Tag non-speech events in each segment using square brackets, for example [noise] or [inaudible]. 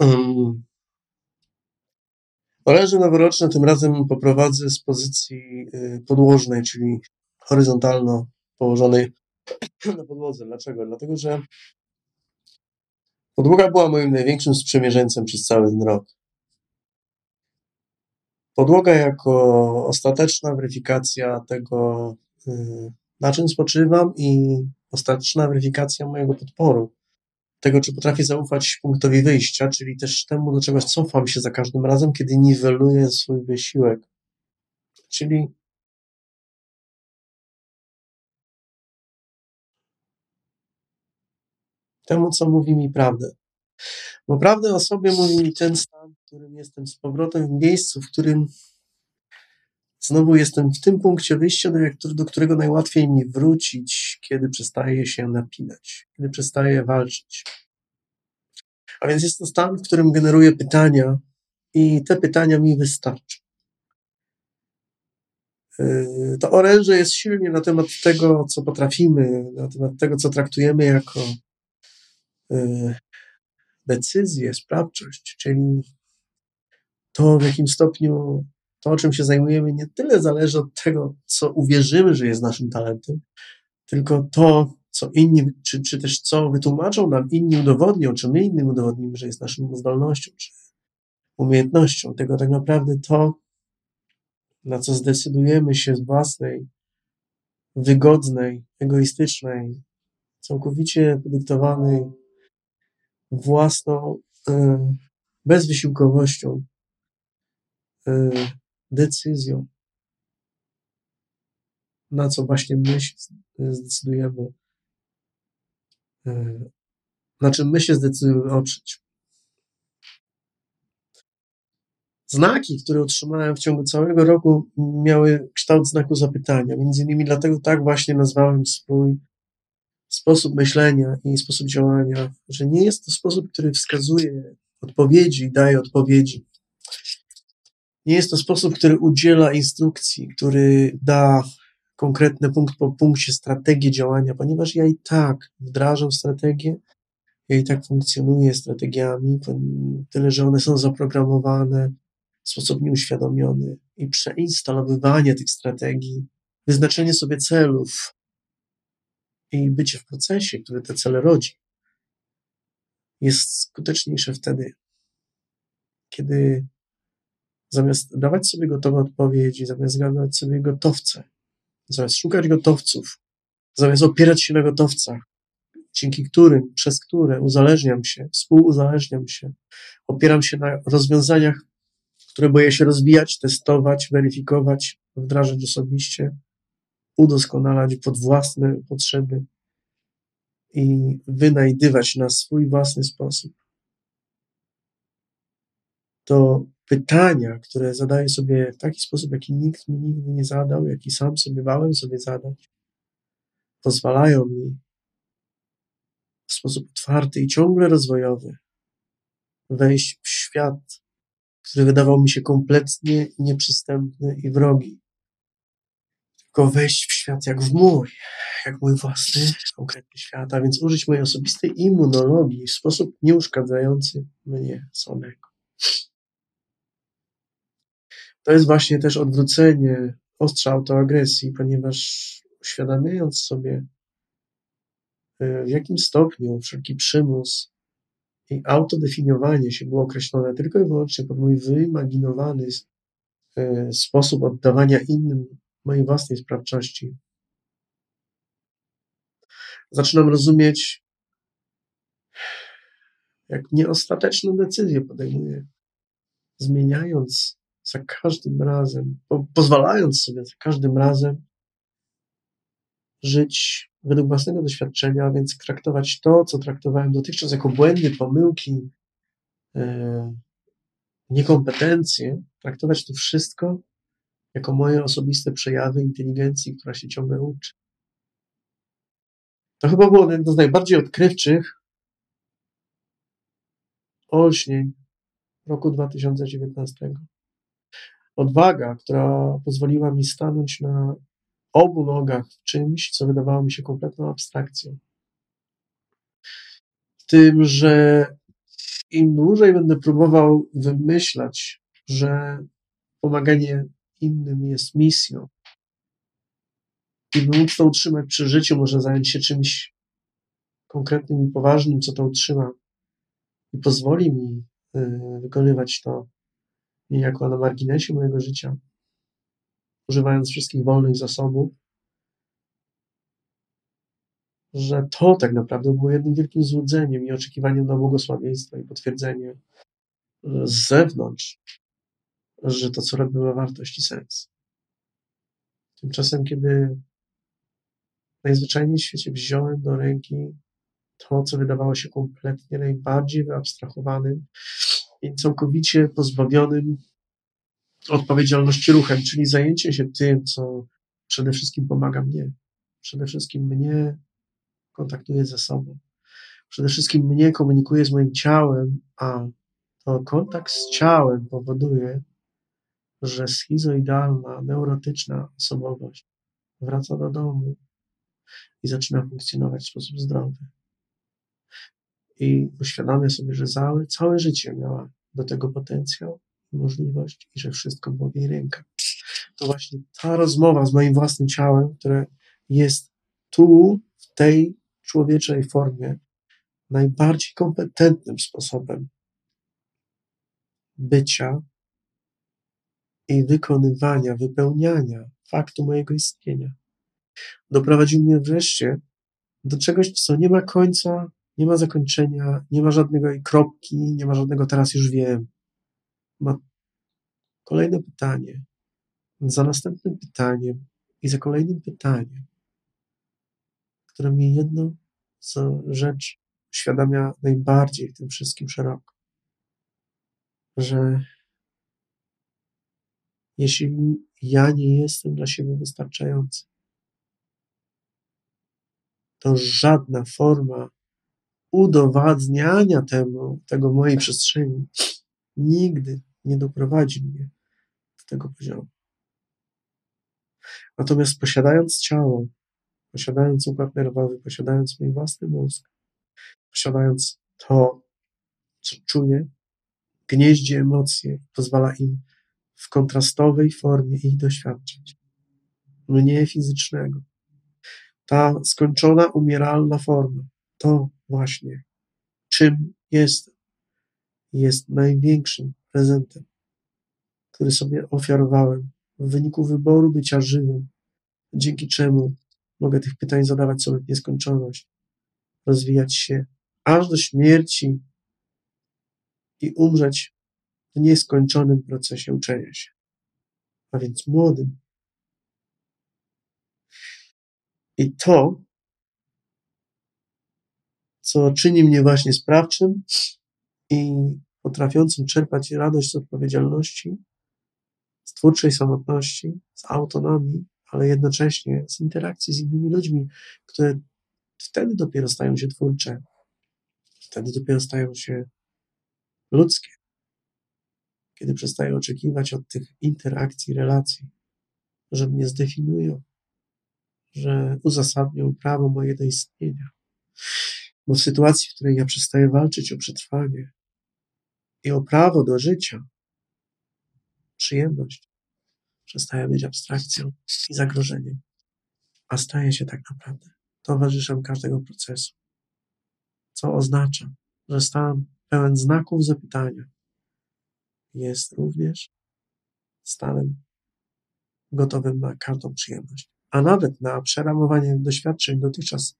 Um, oręże noworoczne tym razem poprowadzę z pozycji y, podłożnej, czyli horyzontalno położonej [clears throat] na podłodze. Dlaczego? Dlatego, że podłoga była moim największym sprzymierzeńcem przez cały ten rok. Podłoga jako ostateczna weryfikacja tego, y, na czym spoczywam i ostateczna weryfikacja mojego podporu. Tego, czy potrafię zaufać punktowi wyjścia, czyli też temu, do czego cofam się za każdym razem, kiedy niweluję swój wysiłek. Czyli temu, co mówi mi prawdę. Bo prawdę o sobie mówi mi ten stan, w którym jestem z powrotem w miejscu, w którym znowu jestem w tym punkcie wyjścia, do którego najłatwiej mi wrócić, kiedy przestaję się napinać, kiedy przestaję walczyć. A więc jest to stan, w którym generuję pytania i te pytania mi wystarczą. Yy, to oręże jest silnie na temat tego, co potrafimy, na temat tego, co traktujemy jako yy, decyzję, sprawczość, czyli to, w jakim stopniu to, czym się zajmujemy, nie tyle zależy od tego, co uwierzymy, że jest naszym talentem, tylko to, co inni, czy, czy też co wytłumaczą nam, inni udowodnią, czy my innym udowodnimy, że jest naszą zdolnością, czy umiejętnością. Tego tak naprawdę to, na co zdecydujemy się z własnej, wygodnej, egoistycznej, całkowicie podyktowanej własną e, bezwysiłkowością, e, decyzją, na co właśnie my się zdecydujemy, e, na czym my się zdecydujemy. Znaki, które otrzymałem w ciągu całego roku, miały kształt znaku zapytania. Między innymi dlatego tak właśnie nazwałem swój sposób myślenia i sposób działania, że nie jest to sposób, który wskazuje odpowiedzi, daje odpowiedzi. Nie jest to sposób, który udziela instrukcji, który da konkretne punkt po punkcie strategię działania, ponieważ ja i tak wdrażam strategię, ja i tak funkcjonuję strategiami, tyle że one są zaprogramowane w sposób nieuświadomiony i przeinstalowywanie tych strategii, wyznaczenie sobie celów i bycie w procesie, który te cele rodzi, jest skuteczniejsze wtedy, kiedy zamiast dawać sobie gotowe odpowiedzi, zamiast dawać sobie gotowce, zamiast szukać gotowców, zamiast opierać się na gotowcach, dzięki którym, przez które uzależniam się, współuzależniam się, opieram się na rozwiązaniach, które boję się rozwijać, testować, weryfikować, wdrażać osobiście, udoskonalać pod własne potrzeby i wynajdywać na swój własny sposób. To pytania, które zadaję sobie w taki sposób, jaki nikt mi nigdy nie zadał, jaki sam sobie bałem sobie zadać, pozwalają mi w sposób otwarty i ciągle rozwojowy wejść w świat, który wydawał mi się kompletnie nieprzystępny i wrogi. Tylko wejść w świat jak w mój, jak mój własny, konkretny świat, a więc użyć mojej osobistej immunologii w sposób nieuszkadzający mnie samego. To jest właśnie też odwrócenie ostrza autoagresji, ponieważ uświadamiając sobie, e, w jakim stopniu wszelki przymus i autodefiniowanie się było określone tylko i wyłącznie pod mój wyimaginowany e, sposób oddawania innym mojej własnej sprawczości, zaczynam rozumieć, jak nieostateczne decyzje podejmuję, zmieniając za każdym razem, po, pozwalając sobie za każdym razem żyć według własnego doświadczenia, a więc traktować to, co traktowałem dotychczas jako błędy, pomyłki, e, niekompetencje, traktować to wszystko jako moje osobiste przejawy inteligencji, która się ciągle uczy. To chyba było jedno z najbardziej odkrywczych olśnień roku 2019 odwaga, która pozwoliła mi stanąć na obu nogach w czymś, co wydawało mi się kompletną abstrakcją. W tym, że im dłużej będę próbował wymyślać, że pomaganie innym jest misją, i by to utrzymać przy życiu, może zająć się czymś konkretnym i poważnym, co to utrzyma i pozwoli mi y, wykonywać to niejako na marginesie mojego życia, używając wszystkich wolnych zasobów, że to tak naprawdę było jednym wielkim złudzeniem i oczekiwaniem na błogosławieństwo i potwierdzenie z zewnątrz, że to, co robię, ma wartość i sens. Tymczasem, kiedy najzwyczajniej w świecie wziąłem do ręki to, co wydawało się kompletnie najbardziej wyabstrahowanym i całkowicie pozbawionym odpowiedzialności ruchem, czyli zajęcie się tym, co przede wszystkim pomaga mnie. Przede wszystkim mnie kontaktuje ze sobą. Przede wszystkim mnie komunikuje z moim ciałem, a to kontakt z ciałem powoduje, że schizoidalna, neurotyczna osobowość wraca do domu i zaczyna funkcjonować w sposób zdrowy. I uświadamia sobie, że całe, całe życie miała do tego potencjał i możliwość i że wszystko było w jej rękach. To właśnie ta rozmowa z moim własnym ciałem, które jest tu, w tej człowieczej formie, najbardziej kompetentnym sposobem bycia i wykonywania, wypełniania faktu mojego istnienia. Doprowadził mnie wreszcie do czegoś, co nie ma końca, nie ma zakończenia, nie ma żadnego kropki, nie ma żadnego teraz już wiem. Ma kolejne pytanie, za następnym pytaniem i za kolejnym pytaniem, które jedno co rzecz uświadamia najbardziej w tym wszystkim szeroko, że jeśli ja nie jestem dla siebie wystarczający, to żadna forma udowadniania temu, tego mojej przestrzeni nigdy nie doprowadzi mnie do tego poziomu. Natomiast posiadając ciało, posiadając układ nerwowy, posiadając mój własny mózg, posiadając to, co czuję, gnieździe emocje, pozwala im w kontrastowej formie ich doświadczać. Mnie fizycznego. Ta skończona, umieralna forma, to właśnie, czym jest, jest największym prezentem, który sobie ofiarowałem w wyniku wyboru bycia żywym, dzięki czemu mogę tych pytań zadawać sobie w nieskończoność, rozwijać się aż do śmierci i umrzeć w nieskończonym procesie uczenia się, a więc młodym. I to, co czyni mnie właśnie sprawczym i potrafiącym czerpać radość z odpowiedzialności, z twórczej samotności, z autonomii, ale jednocześnie z interakcji z innymi ludźmi, które wtedy dopiero stają się twórcze, wtedy dopiero stają się ludzkie kiedy przestaję oczekiwać od tych interakcji, relacji, że mnie zdefiniują, że uzasadnią prawo moje do istnienia. Bo w sytuacji, w której ja przestaję walczyć o przetrwanie i o prawo do życia, przyjemność. Przestaje być abstrakcją i zagrożeniem, a staje się tak naprawdę towarzyszem każdego procesu. Co oznacza, że stan pełen znaków zapytania, jest również stanem gotowym na każdą przyjemność, a nawet na przeramowanie doświadczeń dotychczas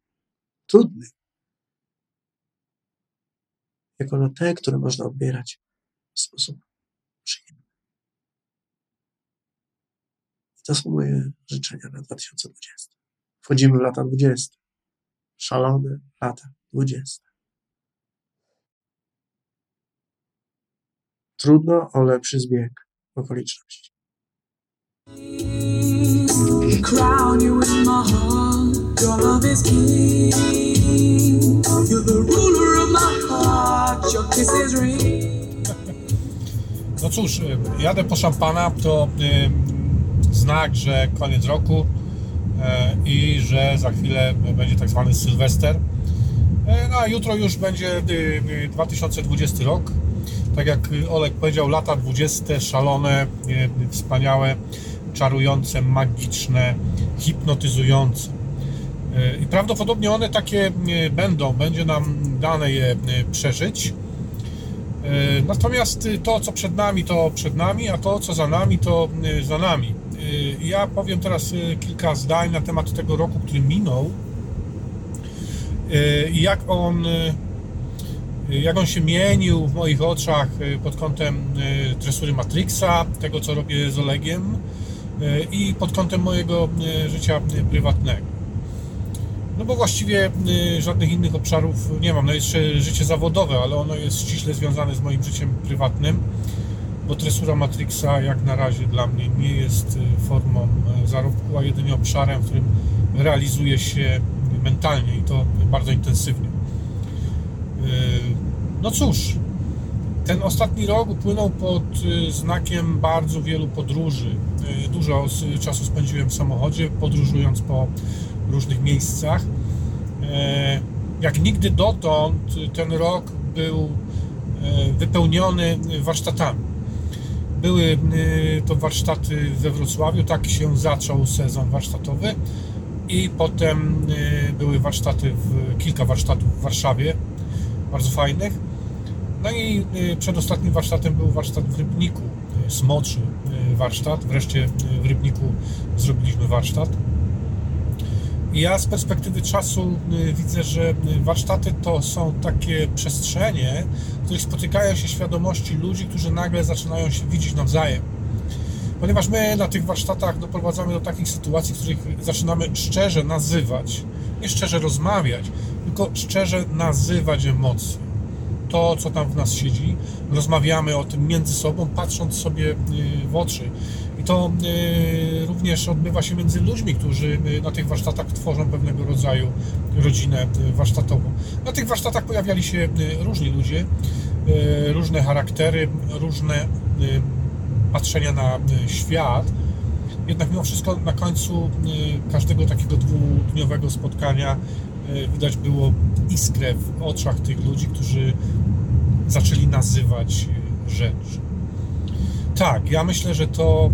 trudnych, jako na te, które można odbierać w sposób przyjemny. To są moje życzenia na 2020. Wchodzimy w lata 20. Szalone lata 20. Trudno o lepszy zbieg okoliczności. Crown you in my heart, your love is king. Cóż, jadę po szampana, to y, znak, że koniec roku y, i że za chwilę będzie tak zwany Sylwester. Y, no a jutro już będzie 2020 rok. Tak jak Olek powiedział, lata 20, szalone, wspaniałe, czarujące, magiczne, hipnotyzujące. I prawdopodobnie one takie będą, będzie nam dane je przeżyć. Natomiast to, co przed nami, to przed nami, a to, co za nami, to za nami. Ja powiem teraz kilka zdań na temat tego roku, który minął i jak on, jak on się mienił w moich oczach pod kątem tresury Matrixa, tego, co robię z Olegiem i pod kątem mojego życia prywatnego. No bo właściwie y, żadnych innych obszarów nie mam. No jeszcze życie zawodowe, ale ono jest ściśle związane z moim życiem prywatnym, bo tresura Matrixa jak na razie dla mnie nie jest y, formą y, zarobku, a jedynie obszarem, w którym realizuje się mentalnie i to bardzo intensywnie. No cóż, ten ostatni rok upłynął pod znakiem bardzo wielu podróży. Dużo czasu spędziłem w samochodzie, podróżując po różnych miejscach. E, jak nigdy dotąd ten rok był e, wypełniony warsztatami. Były e, to warsztaty we Wrocławiu, tak się zaczął sezon warsztatowy i potem były warsztaty, w, kilka warsztatów w Warszawie, bardzo fajnych. No i przedostatnim warsztatem był warsztat w Rybniku, smoczy warsztat. Wreszcie w Rybniku zrobiliśmy warsztat. Ja z perspektywy czasu y, widzę, że y, warsztaty to są takie przestrzenie, w których spotykają się świadomości ludzi, którzy nagle zaczynają się widzieć nawzajem. Ponieważ my na tych warsztatach doprowadzamy do takich sytuacji, w których zaczynamy szczerze nazywać, nie szczerze rozmawiać, tylko szczerze nazywać emocje. To, co tam w nas siedzi, rozmawiamy o tym między sobą, patrząc sobie y, w oczy to y, również odbywa się między ludźmi, którzy y, na tych warsztatach tworzą pewnego rodzaju rodzinę y, warsztatową. Na tych warsztatach pojawiali się różni ludzie, różne charaktery, różne patrzenia na świat. Jednak mimo wszystko na końcu każdego takiego dwudniowego spotkania widać było iskrę w oczach tych ludzi, którzy zaczęli nazywać rzeczy. Tak, ja myślę, że to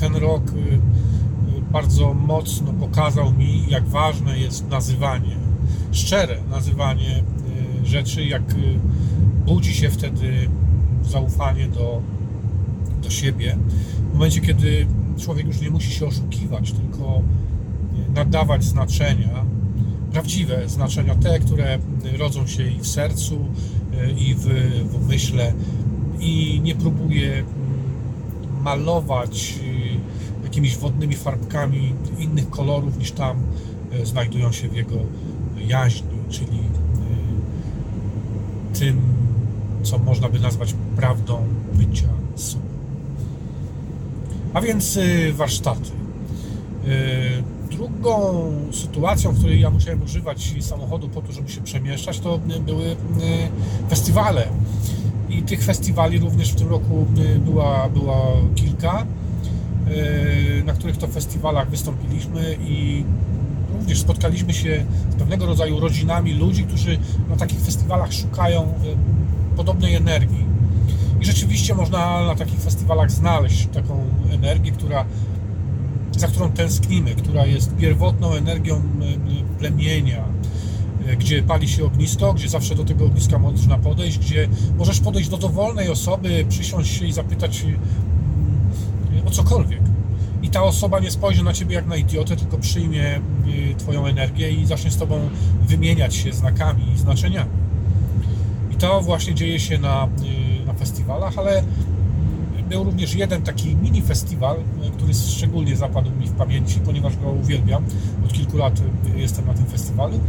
ten rok y, y, bardzo mocno pokazał mi, jak ważne jest nazywanie, szczere nazywanie y, rzeczy, jak budzi się wtedy zaufanie do, do siebie. W momencie, kiedy człowiek już nie musi się oszukiwać, tylko nadawać znaczenia, prawdziwe znaczenia, te, które rodzą się i w sercu, i w, w umyśle, i nie próbuje mm, malować jakimiś wodnymi farbkami innych kolorów niż tam e, znajdują się w jego jaźni, czyli e, tym, co można by nazwać prawdą bycia sobą. A więc e, warsztaty. Drugą sytuacją, w której ja musiałem używać samochodu po to, żeby się przemieszczać, to były festiwale. I tych festiwali również w tym roku była, była kilka. E, na których to festiwalach wystąpiliśmy i również spotkaliśmy się z pewnego rodzaju rodzinami ludzi, którzy na takich festiwalach szukają e, podobnej energii. I rzeczywiście można na takich festiwalach znaleźć taką energię, która, za którą tęsknimy, która jest pierwotną energią e, plemienia, gdzie pali się ognisko, gdzie zawsze do tego ogniska można podejść, gdzie możesz podejść do dowolnej osoby, przysiąść się i zapytać o cokolwiek. I ta osoba nie spojrzy na ciebie jak na idiotę, tylko przyjmie y, twoją energię i zacznie z tobą wymieniać się znakami i znaczeniami. I to właśnie dzieje się na, y, na festiwalach, ale był również jeden taki mini festiwal, y, który szczególnie zapadł mi w pamięci, ponieważ go uwielbiam. Od kilku lat jestem na tym festiwalu.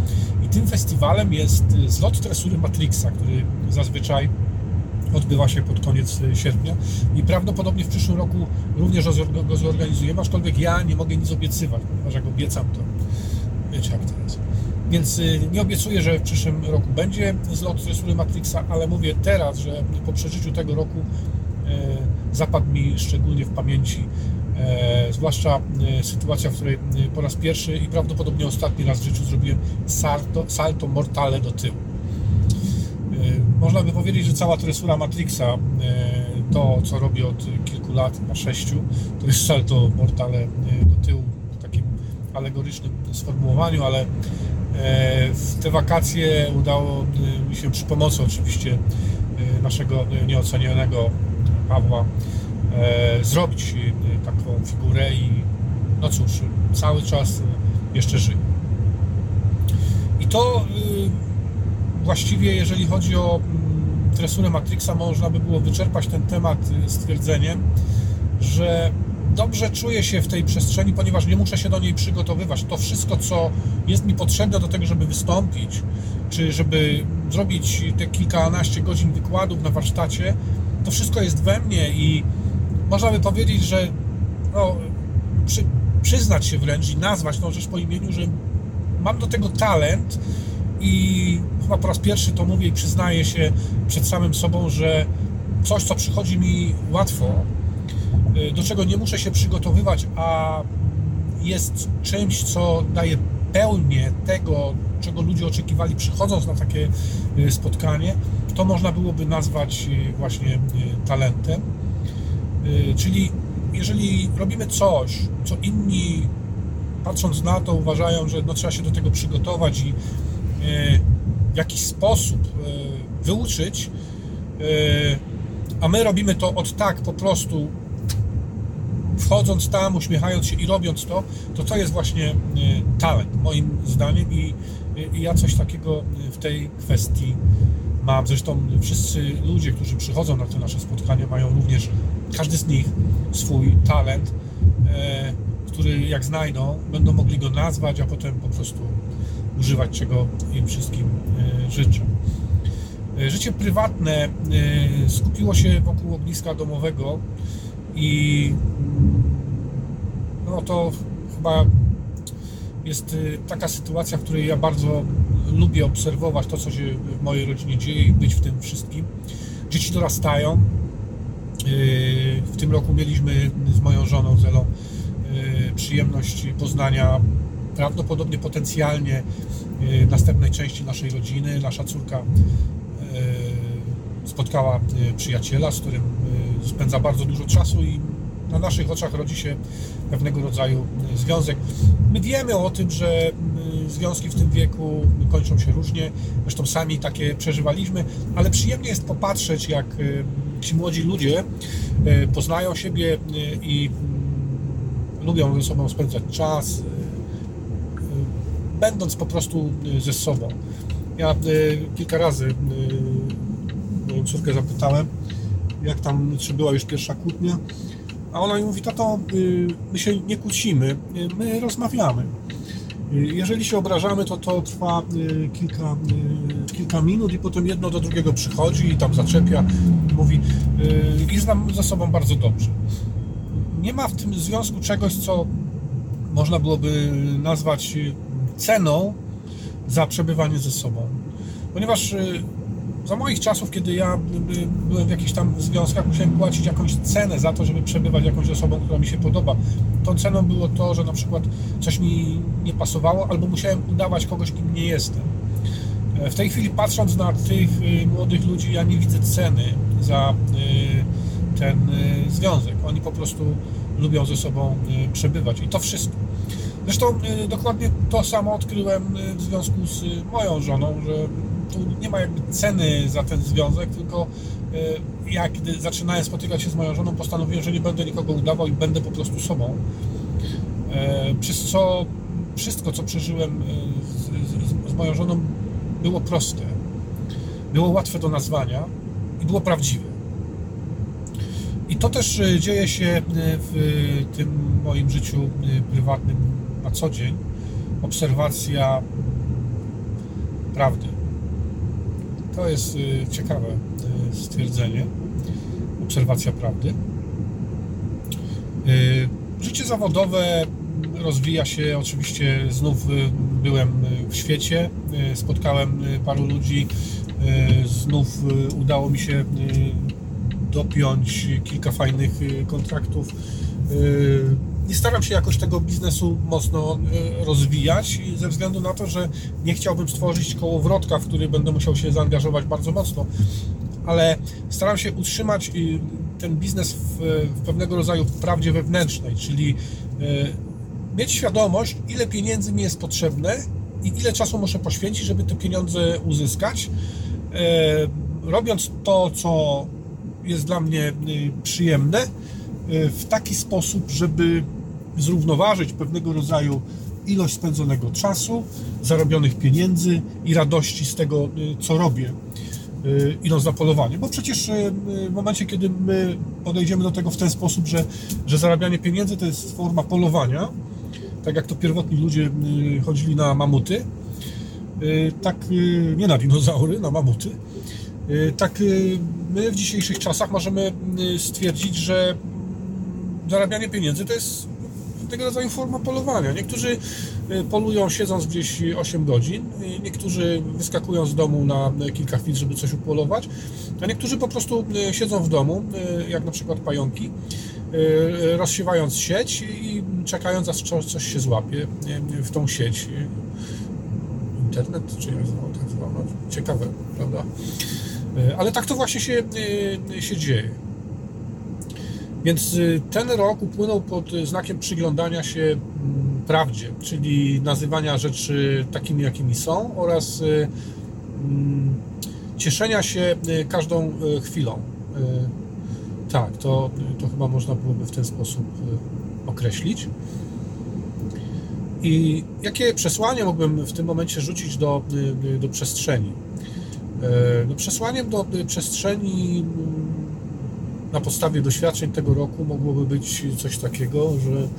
I tym festiwalem jest zlot tresury Matrixa, który zazwyczaj odbywa się pod koniec y, sierpnia i prawdopodobnie w przyszłym roku również go zorganizujemy, aczkolwiek ja nie mogę nic obiecywać, ponieważ jak obiecam, to wiecie jak to jest. Więc y, nie obiecuję, że w przyszłym roku będzie zlot tresury Matrixa, ale mówię teraz, że po przeżyciu tego roku y, zapadł mi szczególnie w pamięci E, zwłaszcza e, sytuacja, w której po raz pierwszy i prawdopodobnie ostatni raz w życiu zrobiłem salto, salto mortale do tyłu. E, można by powiedzieć, że cała tresura Matrixa, e, to co robię od kilku lat, na sześciu, to jest salto mortale e, do tyłu w takim alegorycznym sformułowaniu, ale w te wakacje udało mi się przy pomocy oczywiście naszego nieocenionego Pawła zrobić taką figurę i no cóż, cały czas jeszcze żyje. I to właściwie, jeżeli chodzi o mm, tresurę Matrixa, można by było wyczerpać ten temat e, stwierdzeniem, że dobrze czuję się w tej przestrzeni, ponieważ nie muszę się do niej przygotowywać. To wszystko, co jest mi potrzebne do tego, żeby wystąpić, czy żeby zrobić te kilkanaście godzin wykładów na warsztacie, to wszystko jest we mnie i można by powiedzieć, że no, przy, przyznać się wręcz i nazwać tą rzecz po imieniu, że mam do tego talent i chyba po raz pierwszy to mówię i przyznaję się przed samym sobą, że coś, co przychodzi mi łatwo, y, do czego nie muszę się przygotowywać, a jest czymś, co daje pełnię tego, czego ludzie oczekiwali przychodząc na takie y, spotkanie, to można byłoby nazwać y, właśnie talentem. Czyli jeżeli robimy coś, co inni patrząc na to uważają, że no, trzeba się do tego przygotować i w jakiś sposób y, wyuczyć, y, a my robimy to od tak po prostu wchodząc tam, uśmiechając się i robiąc to, to to jest właśnie talent, moim zdaniem i, i ja coś takiego w tej kwestii mam. Zresztą wszyscy ludzie, którzy przychodzą na te nasze spotkania, mają również, każdy z nich swój talent, e, który jak znajdą, będą mogli go nazwać, a potem po prostu używać, czego im wszystkim e, życzę. E, Życie prywatne e, skupiło się wokół ogniska domowego i no to chyba jest taka sytuacja, w której ja bardzo lubię obserwować to, co się w mojej rodzinie dzieje i być w tym wszystkim. Dzieci dorastają. W tym roku mieliśmy z moją żoną Zelą przyjemność poznania prawdopodobnie potencjalnie y, następnej części naszej rodziny. Nasza córka y, spotkała y, przyjaciela, z którym spędza bardzo dużo czasu i na naszych oczach rodzi się pewnego rodzaju związek. My wiemy o tym, że związki w tym wieku kończą się różnie, zresztą sami takie przeżywaliśmy, ale przyjemnie jest popatrzeć, jak ci młodzi ludzie poznają siebie i y, lubią ze sobą spędzać czas, będąc po prostu y, ze sobą. Ja y, kilka razy y, moją córkę zapytałem, jak tam, czy była już pierwsza kłótnia, a ona mi mówi, tato, my się nie kłócimy, my rozmawiamy. Jeżeli się obrażamy, to to trwa kilka, kilka minut i potem jedno do drugiego przychodzi i tam zaczepia, mówi i znam ze sobą bardzo dobrze. Nie ma w tym związku czegoś, co można byłoby nazwać ceną za przebywanie ze sobą. Ponieważ y, za moich czasów, kiedy ja byłem w jakichś tam związkach, musiałem płacić jakąś cenę za to, żeby przebywać jakąś osobą, która mi się podoba. Tą ceną było to, że na przykład coś mi nie pasowało, albo musiałem udawać kogoś, kim nie jestem. E, W tej chwili patrząc na tych y, młodych ludzi, ja nie widzę ceny za y, ten związek. Oni po prostu lubią ze sobą przebywać i to wszystko. Zresztą y, dokładnie to samo odkryłem y, w związku z y, moją żoną, że tu nie ma jakby ceny za ten związek, tylko ja kiedy zaczynałem spotykać się z moją żoną, postanowiłem, że nie będę nikogo udawał i będę po prostu sobą. E, Przez co wszystko, co przeżyłem z, z, z moją żoną, było proste, było łatwe do nazwania i było prawdziwe. I to też dzieje się w tym moim życiu prywatnym na co dzień. Obserwacja prawdy. To jest y, ciekawe y, stwierdzenie. Obserwacja prawdy. Y, Życie zawodowe rozwija się. Oczywiście znów byłem w świecie, spotkałem paru ludzi. Znów udało mi się dopiąć kilka fajnych kontraktów Nie staram się jakoś tego biznesu mocno yy, rozwijać ze względu na to, że nie chciałbym stworzyć kołowrotka, w który będę musiał się zaangażować bardzo mocno, ale staram się utrzymać yy, ten biznes w, w pewnego rodzaju prawdzie wewnętrznej, czyli yy, mieć świadomość, ile pieniędzy mi jest potrzebne i ile czasu muszę poświęcić, żeby te pieniądze uzyskać. E, Robiąc to, co jest dla mnie y, przyjemne, y, w taki sposób, żeby zrównoważyć pewnego rodzaju ilość spędzonego czasu, zarobionych pieniędzy i radości z tego, y, co robię, y, idąc na polowanie. Bo przecież y, w momencie, kiedy my podejdziemy do tego w ten sposób, że, że zarabianie pieniędzy to jest forma polowania, tak jak to pierwotni ludzie chodzili na mamuty, tak nie na dinozaury, na mamuty, tak my w dzisiejszych czasach możemy stwierdzić, że zarabianie pieniędzy to jest tego rodzaju forma polowania. Niektórzy y, polują siedząc gdzieś 8 godzin, y, niektórzy wyskakują z domu na kilka chwil, żeby coś upolować, a niektórzy po prostu y, siedzą w domu, y, jak na przykład pająki, y, rozsiewając sieć i czekając, aż coś- się złapie y, w tą sieć. Internet, czy jak zwał- tak zwana? Ciekawe, prawda? Y, Ale tak to właśnie się, y, się dzieje. Więc y, ten rok upłynął pod znakiem przyglądania się mm, prawdzie, czyli nazywania rzeczy takimi, jakimi są oraz y, mm, cieszenia się y, każdą chwilą. Tak, to, to chyba można byłoby w ten sposób określić. I jakie przesłanie mógłbym w tym momencie rzucić do, do przestrzeni? No, przesłaniem do przestrzeni mm, na podstawie doświadczeń tego roku mogłoby być coś takiego, że mm,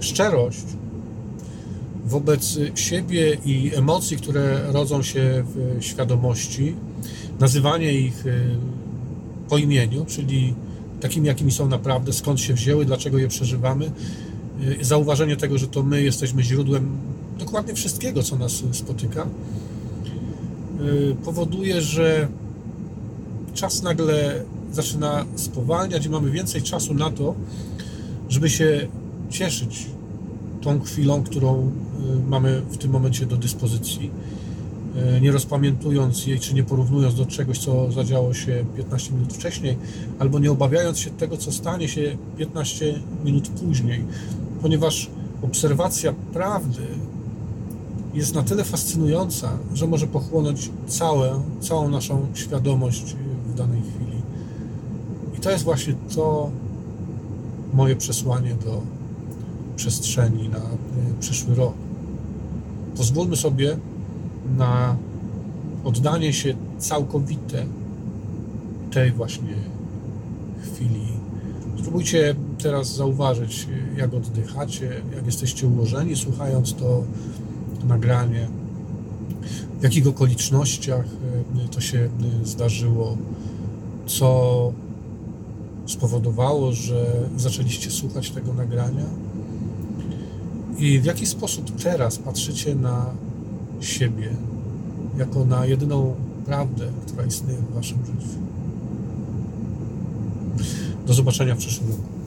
szczerość wobec siebie i emocji, które rodzą się w świadomości, nazywanie ich y, po imieniu, czyli takimi, jakimi są naprawdę, skąd się wzięły, dlaczego je przeżywamy, y, zauważenie tego, że to my jesteśmy źródłem dokładnie wszystkiego, co nas spotyka, y, powoduje, że czas nagle zaczyna spowalniać i mamy więcej czasu na to, żeby się cieszyć tą chwilą, którą y, mamy w tym momencie do dyspozycji, y, nie rozpamiętując jej, czy nie porównując do czegoś, co zadziało się 15 minut wcześniej, albo nie obawiając się tego, co stanie się 15 minut później, ponieważ obserwacja prawdy jest na tyle fascynująca, że może pochłonąć całe, całą naszą świadomość danej chwili. I to jest właśnie to moje przesłanie do przestrzeni na y, przyszły rok. Pozwólmy sobie na oddanie się całkowite tej właśnie chwili. Spróbujcie teraz zauważyć, jak oddychacie, jak jesteście ułożeni, słuchając to nagranie, w jakich okolicznościach y, to się y, zdarzyło, co spowodowało, że zaczęliście słuchać tego nagrania i w jaki sposób teraz patrzycie na siebie jako na jedyną prawdę, która istnieje w waszym życiu. Do zobaczenia w przyszłym roku.